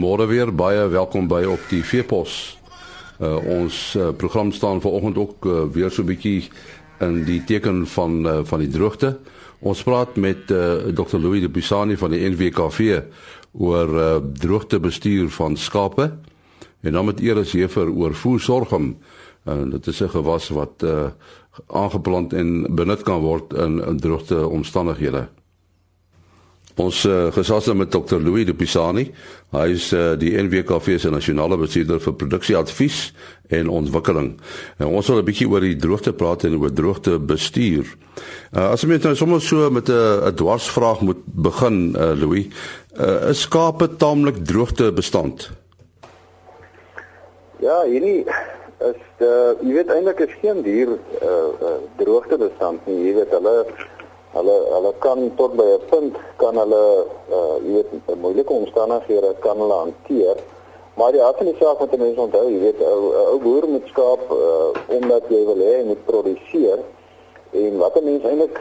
Goeiemôre weer. Baie welkom by op die Veepos. Uh ons uh, program staan vanoggend ook uh, weer so 'n bietjie in die teken van uh, van die droogte. Ons praat met uh, Dr. Louis de Pisani van die NWKV oor uh, droogtebestuur van skape. En dan met Eris Hefer oor voersorgum. En uh, dit is 'n gewas wat uh, aangeplant en benut kan word in, in droogte omstandighede. Ons uh, gesels nou met Dr. Louis de Pisani. Hy is uh, die NWKV se nasionale bestuurder vir produksieadvies en ontwikkeling. En ons wil 'n bietjie oor die droogte praat en oor droogte bestuur. Uh, as ons nou sommer so met 'n dwarsvraag moet begin, uh, Louis, uh, is skape taamlik droogte bestand? Ja, hierdie is uh, jy weet eintlik is geen dier uh, droogte bestand nie. Jy weet hulle hulle hulle kan tot by 'n punt kan hulle uh jy weet moeilike omstandighede kan hulle hanteer. Maar die aard van die saak wat mense onthou, jy weet 'n ou boer moet skaap uh omdat jy wil hê hy moet produseer en wat 'n mens eintlik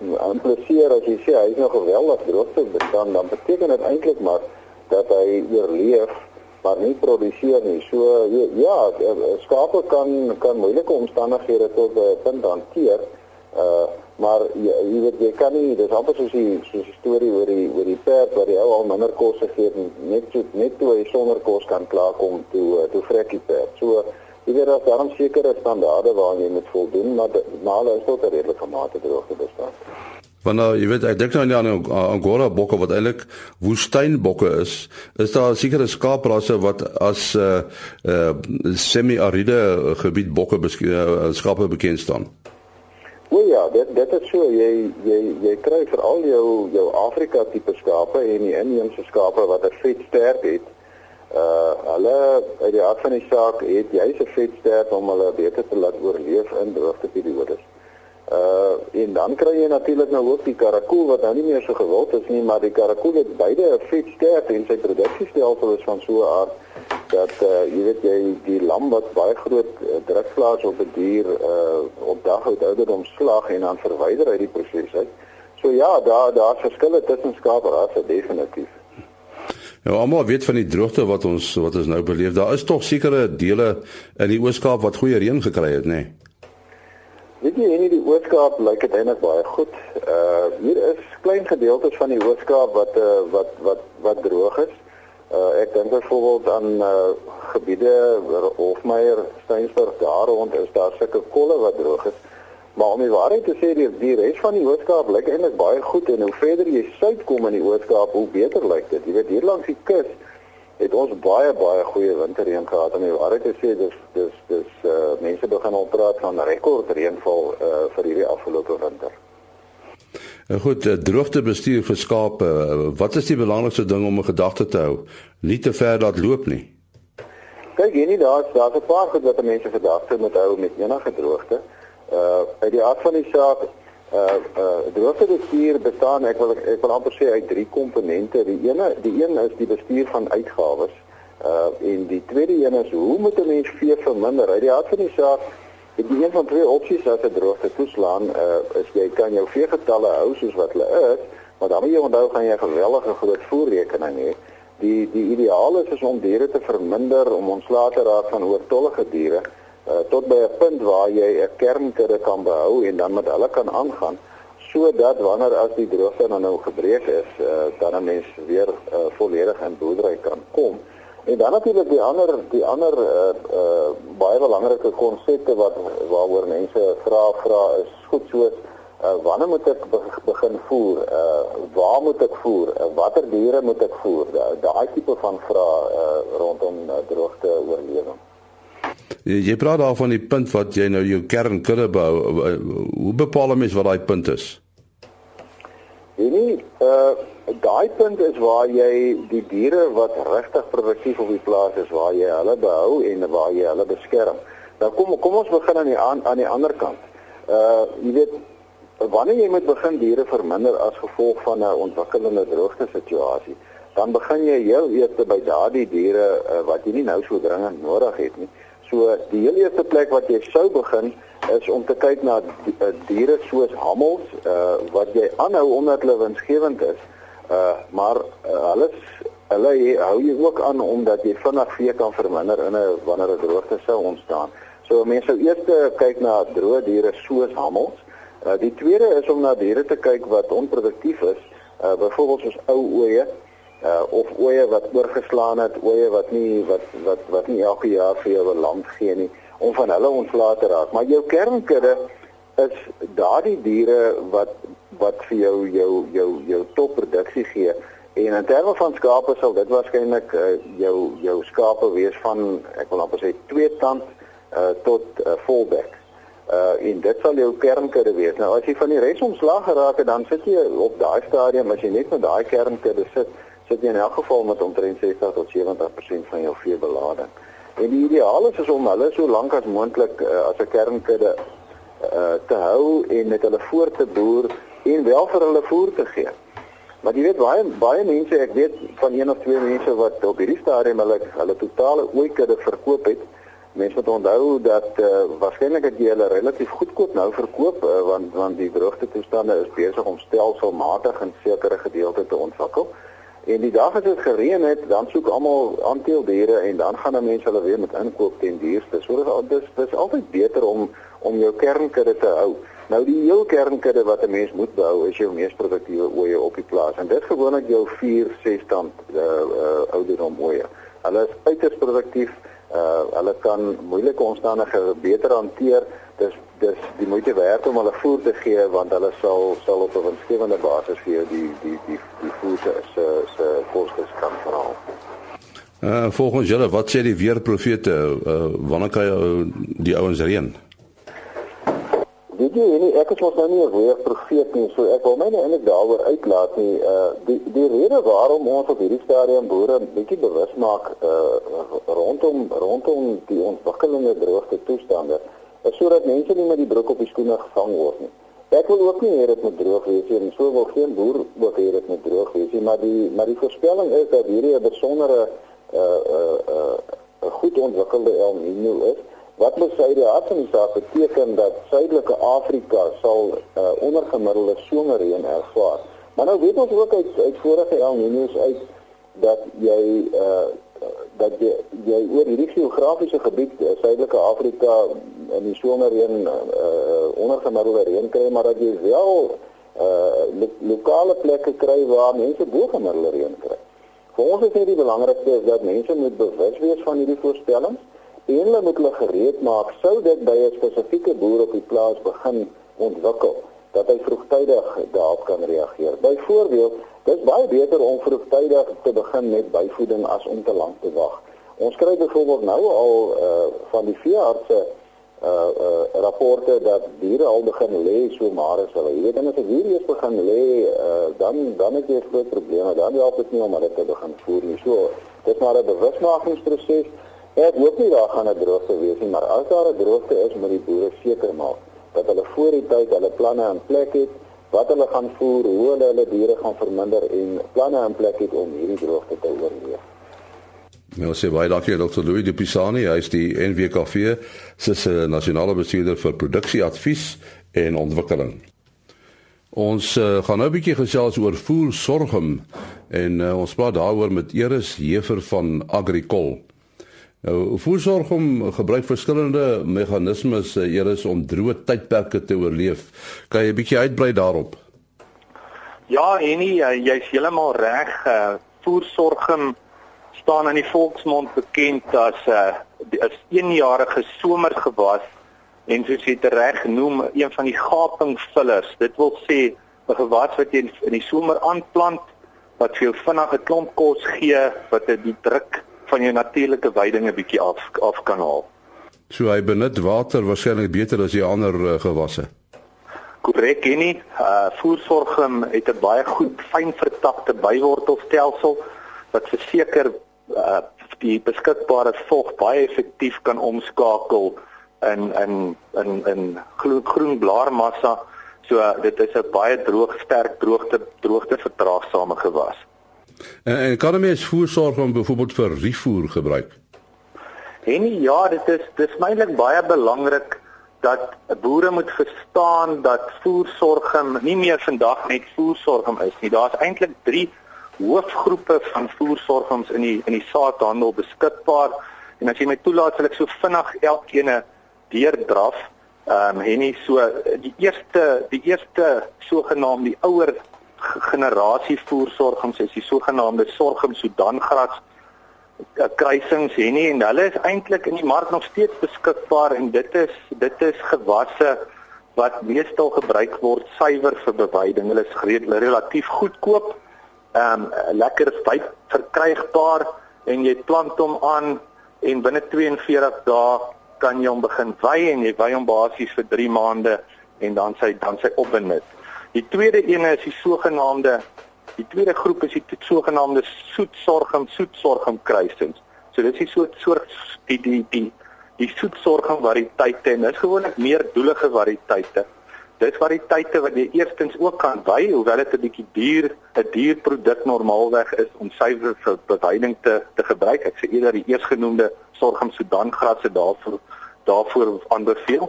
impliseer as jy sê hy is nog geweldig droogte bestaan, dan beteken dit eintlik maar dat hy oorleef maar nie produseer nie. So ja, skape kan kan moeilike omstandighede tot 'n punt hanteer. Uh maar jy, jy weet jy kan nie dis amper soos die soos die storie oor die oor die perd wat die ou al minder kos gegee het net so net toe hy sonder kos kan klaarkom toe uh, toe vrek die perd. So jy weet daar's daarom sekere standaarde waaraan jy moet voldoen maar maar hulle is tot 'n redelike mate droogte bestaan. Wanneer jy weet ek dink nou aan Angora bokke wat eintlik woestynbokke is, is daar sekere skaaprasse wat as 'n uh, uh, semi-aride gebied bokke uh, skape bekend staan. O ja, dit dit is so jy jy jy kry veral jou jou Afrika tipe skape en die inheemse skape wat 'n vet sterk het. Uh hulle uit die aard van die saak het jy se vet sterk om hulle beter te laat oorleef in droogte periodes. Uh en dan kry jy natuurlik nou ook die karakool wat nou nie meer so gewild is nie, maar die karakool het beide 'n vet sterk en sy produksiestelsel is van so 'n aard dat uh, jy weet jy die lam wat baie groot uh, druk plaas op 'n die dier uh, op dag oud ouderdom slag en dan verwyder uit die proses uit. So ja, daar daar's verskille tussen skaaprasse definitief. Ja, almal weet van die droogte wat ons wat ons nou beleef. Daar is tog sekere dele in die Oos-Kaap wat goeie reën gekry het, nê? Nee? Weet jy, in die Oos-Kaap lyk dit eintlik baie goed. Uh hier is klein gedeeltes van die Oos-Kaap wat uh, wat wat wat droog is. Uh, ek dink byvoorbeeld aan uh, gebiede Hofmeyer, Steensburg daar rond is daar sulke kolle wat droog is. Maar om die waarheid te sê, die, die res van die Oos-Kaap lyk eintlik baie goed en hoe verder jy suid kom in die Oos-Kaap, hoe beter lyk dit. Jy weet hier langs die kus het ons baie baie goeie winterreën gehad en die waarheid te sê dis dis dis uh, mense begin al praat van rekordreënval uh, vir hierdie afgelope winter. Eh, goed, eh, droogtebestuur vir skape. Eh, wat is die belangrikste ding om 'n gedagte te hou? Nie te ver laat loop nie. Kyk, hier nie daar, daar's 'n paar goed wat mense gedagte moet hou met enige droogte. Uh uit die aard van die saak, uh uh droogtebestuur bestaan ek wil ek wil amper sê uit drie komponente. Die ene, die een is die bestuur van uitgawes. Uh en die tweede een is hoe moet 'n mens vee verminder? Uit die aard van die saak Ek die een van twee opsies as 'n droogte toeslaan uh, is jy kan jou veegetalle hou soos wat hulle is, maar dan moet jy onthou gaan jy 'n geweldige groot voerrekening hê. Die die ideaal is, is om diere te verminder om ontslae te raak van oortollige diere uh, tot by 'n punt waar jy 'n kernkudde kan behou en dan met hulle kan aangaan sodat wanneer as die droogte nou, nou gebreek is, uh, dan 'n mens weer uh, volledig in boerdery kan kom. En dan natuurlik die ander die ander uh uh baie belangrike konsepte wat waaroor mense vra vra is goed soos uh wanneer moet ek begin voer? Uh waar moet ek voer? Uh, watter diere moet ek voer? Daai tipe van vrae uh rondom uh, droogte oorlewing. Jy praat daar van die punt wat jy nou jou kernkudde bou. Hoe bepaal 'n mens wat daai punt is? Nee, nee, uh daai punt is waar jy die diere wat regtig produktief op die plaas is, waar jy hulle behou en waar jy hulle beskerm. Nou kom kom ons begin aan die aan, aan die ander kant. Uh jy weet wanneer jy moet begin diere verminder as gevolg van 'n ontwikkelende droogte situasie, dan begin jy heel eers by daardie diere uh, wat jy nie nou so dringend nodig het nie. So die heel eerste plek wat jy sou begin is om te kyk na uh, diere soos hammels uh, wat jy aanhou omdat hulle winsgewend is. Uh maar uh, hulle hulle hou jy ook aan omdat jy vinnig vee kan verminder in 'n wanneer 'n droogte sou ontstaan. So mense sou eers kyk na droë diere soos hammels. Uh, die tweede is om na diere te kyk wat onproduktief is, uh, byvoorbeeld soos ou ooe uh, of ooe wat oorgeslaan het, ooe wat nie wat wat wat nie elke jaar vir jou 'n land gee nie om van hulle ontslae te raak. Maar jou kernkudde is daardie diere wat wat vir jou jou jou jou topproduksie gee. En in terme van skape sal dit waarskynlik uh, jou jou skape wees van ek wil amper sê twee tand uh, tot uh, volbek. Uh en dit sal jou kernkudde wees. Nou as jy van die res ontslaag geraak het, dan sit jy op daai stadium as jy net met daai kernkudde sit, sit jy in elk geval met omtrent 60 tot 70% van jou veebelading. En die ideaal is, is om hulle so lank as moontlik uh, as 'n kernkudde uh, te hou en met hulle voort te boer en wel vir hulle voer te gee. Maar jy weet baie baie mense, ek weet van een of twee mense wat op hierdie stadium hulle hulle totale ooikudde verkoop het. Mense moet onthou dat uh, waarskynlik het jy hulle relatief goedkoop nou verkoop uh, want want die droogte toestande is besig om stelselmatig in sekere gedeeltes te ontwikkel. En die dag as dit gereën het, dan soek almal aanteeldiere en dan gaan dan mense hulle weer met inkoop ten duurste. So dis dis altyd beter om om jou kernkudde te hou. Nou die heel kernkudde wat 'n mens moet behou is jou mees produktiewe ooe op die plaas. En dit gewoonlik jou 4, 6 stand uh, uh ouderdom ooe. Hulle is uiters produktief. Uh hulle kan moeilike omstandighede beter hanteer. Dis dis die moeite werd om hulle voer te gee want hulle sal sal op 'n winsgewende basis vir jou die die die die voer se se se kostes kan verhaal. Uh volgens julle, wat sê die weerprofete uh wanneer kan jy die ouens reën? Weet jy, nie, ek is mos nou nie 'n weer profeet nie, so ek wil my nie eintlik daaroor uitlaat nie. Uh die die rede waarom ons op hierdie stadium boere bietjie bewus maak uh rondom rondom die ontwikkelende droogte toestande, is sodat mense nie met die broek op die skoene gevang word nie. Ek wil ook nie hê dit moet droog wees nie, en so wil geen boer ook hê dit moet droog wees nie, maar die maar die voorspelling is dat hierdie 'n besondere uh uh uh 'n goed ontwikkelde El Niño is Wat moet sy die hart van die saak beteken dat suidelike Afrika sal uh, ondergemiddelde somerreën ervaar. Maar nou weet ons ook uit uit vorige El Niño's uit dat jy uh, dat jy, jy oor hierdie geografiese gebied uh, suidelike Afrika in die somerreën uh, ondergemiddelde reën kry, maar dat jy wel uh, lo lokale plekke kry waar mense bogemiddelde reën kry. Vir ons is dit die belangrikste is dat mense moet bewus wees van hierdie voorspellings en hulle moet hulle gereed maak sou dit by 'n spesifieke boer op die plaas begin ontwikkel dat hy vroegtydig daarop kan reageer. Byvoorbeeld, dis baie beter om vroegtydig te begin met byvoeding as om te lank te wag. Ons kry byvoorbeeld nou al uh, van die veeartse uh uh rapporte dat diere al begin lê so maar as hulle weet en as die diere eers begin lê uh dan dan het jy groot probleme dan help dit nie om hulle te begin voer nie so dit maar 'n bewusmakingsproses Ek hoop nie daar gaan 'n droogte wees nie, maar as daar 'n droogte is, moet die boere seker maak dat hulle voor die tyd hulle planne in plek het, wat hulle gaan voer, hoe hulle hulle diere gaan verminder en planne in plek het om hierdie droogte te oorleef. Nou sê baie dankie Dr. Louis de Pisani, hy is die NWKV se nasionale bestuurder vir produksieadvies en ontwikkeling. Ons uh, gaan nou 'n bietjie gesels oor voersorgum en uh, ons praat daaroor met Eris Hever van Agricol. Nou, voorsorgom gebruik verskillende meganismes eers om droë tydperke te oorleef. Kan jy 'n bietjie uitbrei daarop? Ja, en jy jy's heeltemal reg. Uh, voorsorgom staan in die volksmond bekend as 'n uh, as eenjarige somergewas en soos jy dit reg genoem, een van die gapingvullers. Dit wil sê 'n gewas wat jy in die somer aanplant wat vir jou vinnige klomp kos gee wat die druk van jou natuurlike veiding 'n bietjie af af kan haal. So hy benut water waarskynlik beter as die ander uh, gewasse. Korrek, nie. Uh voersorgum het 'n baie goed fyn vertakte bywortelstelsel wat verseker uh die beskikbare vog baie effektief kan omskakel in in in in groen, groen blaarmassa. So uh, dit is 'n baie droog, sterk droogte droogte vertraagsame gewas. En, en kan 'n mens voersorg om byvoorbeeld vir rifoer gebruik? En ja, dit is dis mylik baie belangrik dat boere moet verstaan dat voersorgum nie meer vandag net voersorgum is nie. Daar's eintlik drie hoofgroepe van voersorgings in die in die saadhandel beskikbaar en as jy my toelaat sal ek so vinnig elkeen deurdraf. Ehm um, Henny so die eerste die eerste sogenaamde ouer generasie voersorgings is die sogenaamde sorghum Sudangras eh, kruisings Henny en hulle is eintlik in die mark nog steeds beskikbaar en dit is dit is gewasse wat meestal gebruik word suiwer vir beweiding. Hulle is relatief goedkoop ehm um, lekker wyd verkrygbaar en jy plant hom aan en binne 42 dae kan jy hom begin wy en jy wy hom basies vir 3 maande en dan sy dan sy opbenut. Die tweede ene is die sogenaamde die tweede groep is die sogenaamde soetsorgum soetsorgum kruisings. So dis 'n soort soort die die die die soetsorgum variëteite en dis gewoonlik meer doelige variëteite dis variëteite wat jy eerstens ook kan wy hoewel dit 'n bietjie duur 'n duur produk normaalweg is om suiwer vir beweiding te te gebruik. Ek sê eerder die eersgenoemde sorghum Sudan grasse daarvoor daarvoor aanbeveel.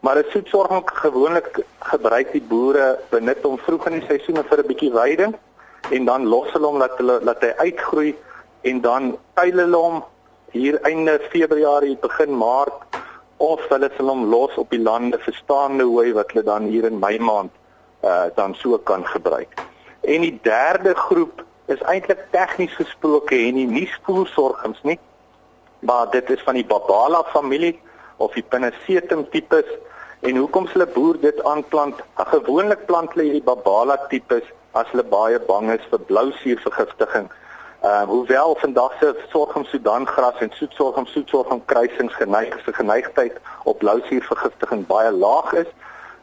Maar 'n soetsorghum gewoonlik gebruik die boere benut hom vroeg in die seisoen vir 'n bietjie weiding en dan los hulle hom laat hulle laat hy uitgroei en dan tuil hulle hom hier einde Februarie begin Maart of hulle sal hom los op die lande verstaande hoe wat hulle dan hier in Mei maand uh dan so kan gebruik. En die derde groep is eintlik tegnies gesproke en nie nuusvoersorgings nie. Maar dit is van die Babala familie of die Pinnacetum tipes en hoekom s'hulle boer dit aanplant? Gewoonlik plant hulle hierdie Babala tipes as hulle baie bang is vir blousuurvergiftiging Ehm uh, hoewel vandag se sorghum Sudan gras en soetsorghum soetsorghum kruisings geneig is, geneigtheid op blousuurvergiftiging baie laag is,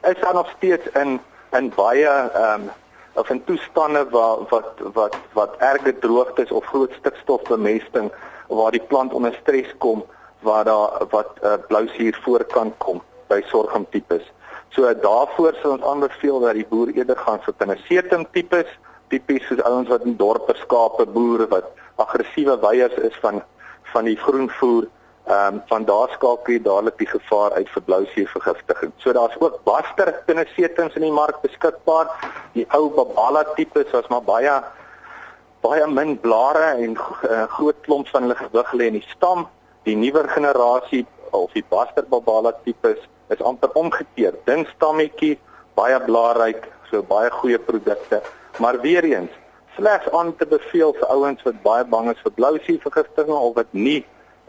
is daar nog steeds in in baie ehm um, of in toestande waar wat wat wat erge droogtes of groot stikstofbemesting waar die plant onder stres kom waar daar wat uh, blousuur voor kan kom by sorghum tipes. So daarvoor sal ons aanbeveel dat die boer eerder gaan vir pinnesetum tipes tipies soos ouens wat in dorpe skape boere wat aggressiewe weiers is van van die groenvoer ehm um, van daar skakel jy dadelik die gevaar uit vir blousuurvergiftiging. So daar's ook baster pinnesetings in die mark beskikbaar. Die ou babala tipes was maar baie baie min blare en uh, groot klomp van hulle gewig lê in die stam. Die nuwer generasie of die baster babala tipes is amper omgekeer. Dun stammetjie, baie blaarryk, so baie goeie produkte. Maar weer eens, slegs aan te beveel vir ouens wat baie bang is vir blousuurvergiftiging of wat nie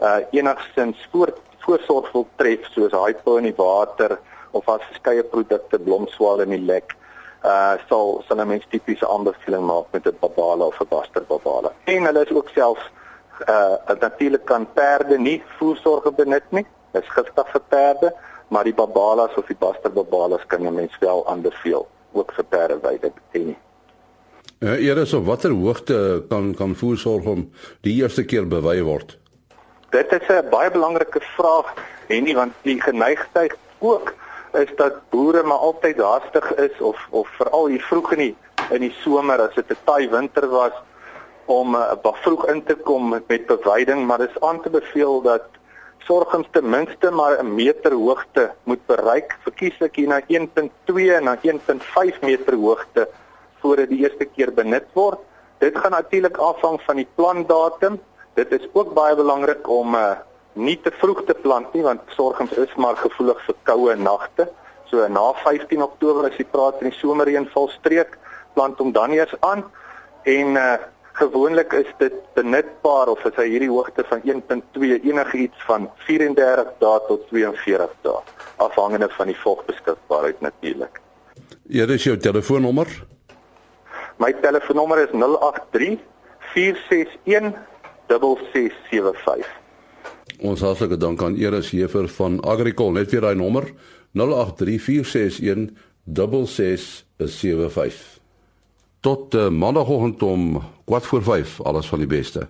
uh enigstens voor voorsorg wil tref soos hypo in die water of as verskeie produkte blomswaal in die lek. Uh sal sal 'n mens tipiese aanbeveling maak met 'n babala of 'n baster babala. En hulle is ook selfs uh natuurlik kan perde nie voorsorge benut nie. Dit is giftig vir perde, maar die babalas of die baster babalas kan 'n mens wel aanbeveel ook vir perde weide beteken nie. Uh, Eers op watter hoogte kan kan voersorg om die eerste keer bewy word? Dit is 'n baie belangrike vraag en nie want die geneigtheid ook is dat boere maar altyd haastig is of of veral hier vroeg in die in die somer as dit 'n taai winter was om uh, vroeg in te kom met, met bewyding maar dis aan te beveel dat sorgings ten minste maar 'n meter hoogte moet bereik verkieslik hier na 1.2 en na 1.5 meter hoogte voordat die eerste keer benut word. Dit gaan natuurlik afhang van die plantdatum. Dit is ook baie belangrik om uh, nie te vroeg te plant nie want sorgums is maar gevoelig vir koue nagte. So na 15 Oktober as jy praat in die somerreënval streek, plant hom dan eers aan en uh, gewoonlik is dit benutbaar of as hy hierdie hoogte van 1.2 enigiets van 34 dae tot 42 dae afhangende van die vogbeskikbaarheid natuurlik. Ja, dis jou telefoonnommer 082 657 My telefoonnommer is 083 461 6675. Ons hartlike dank aan Eris Hefer van Agricol. Net weer daai nommer 083 461 6675. Tot uh, maandagooggend om 4:45 alles van die beste.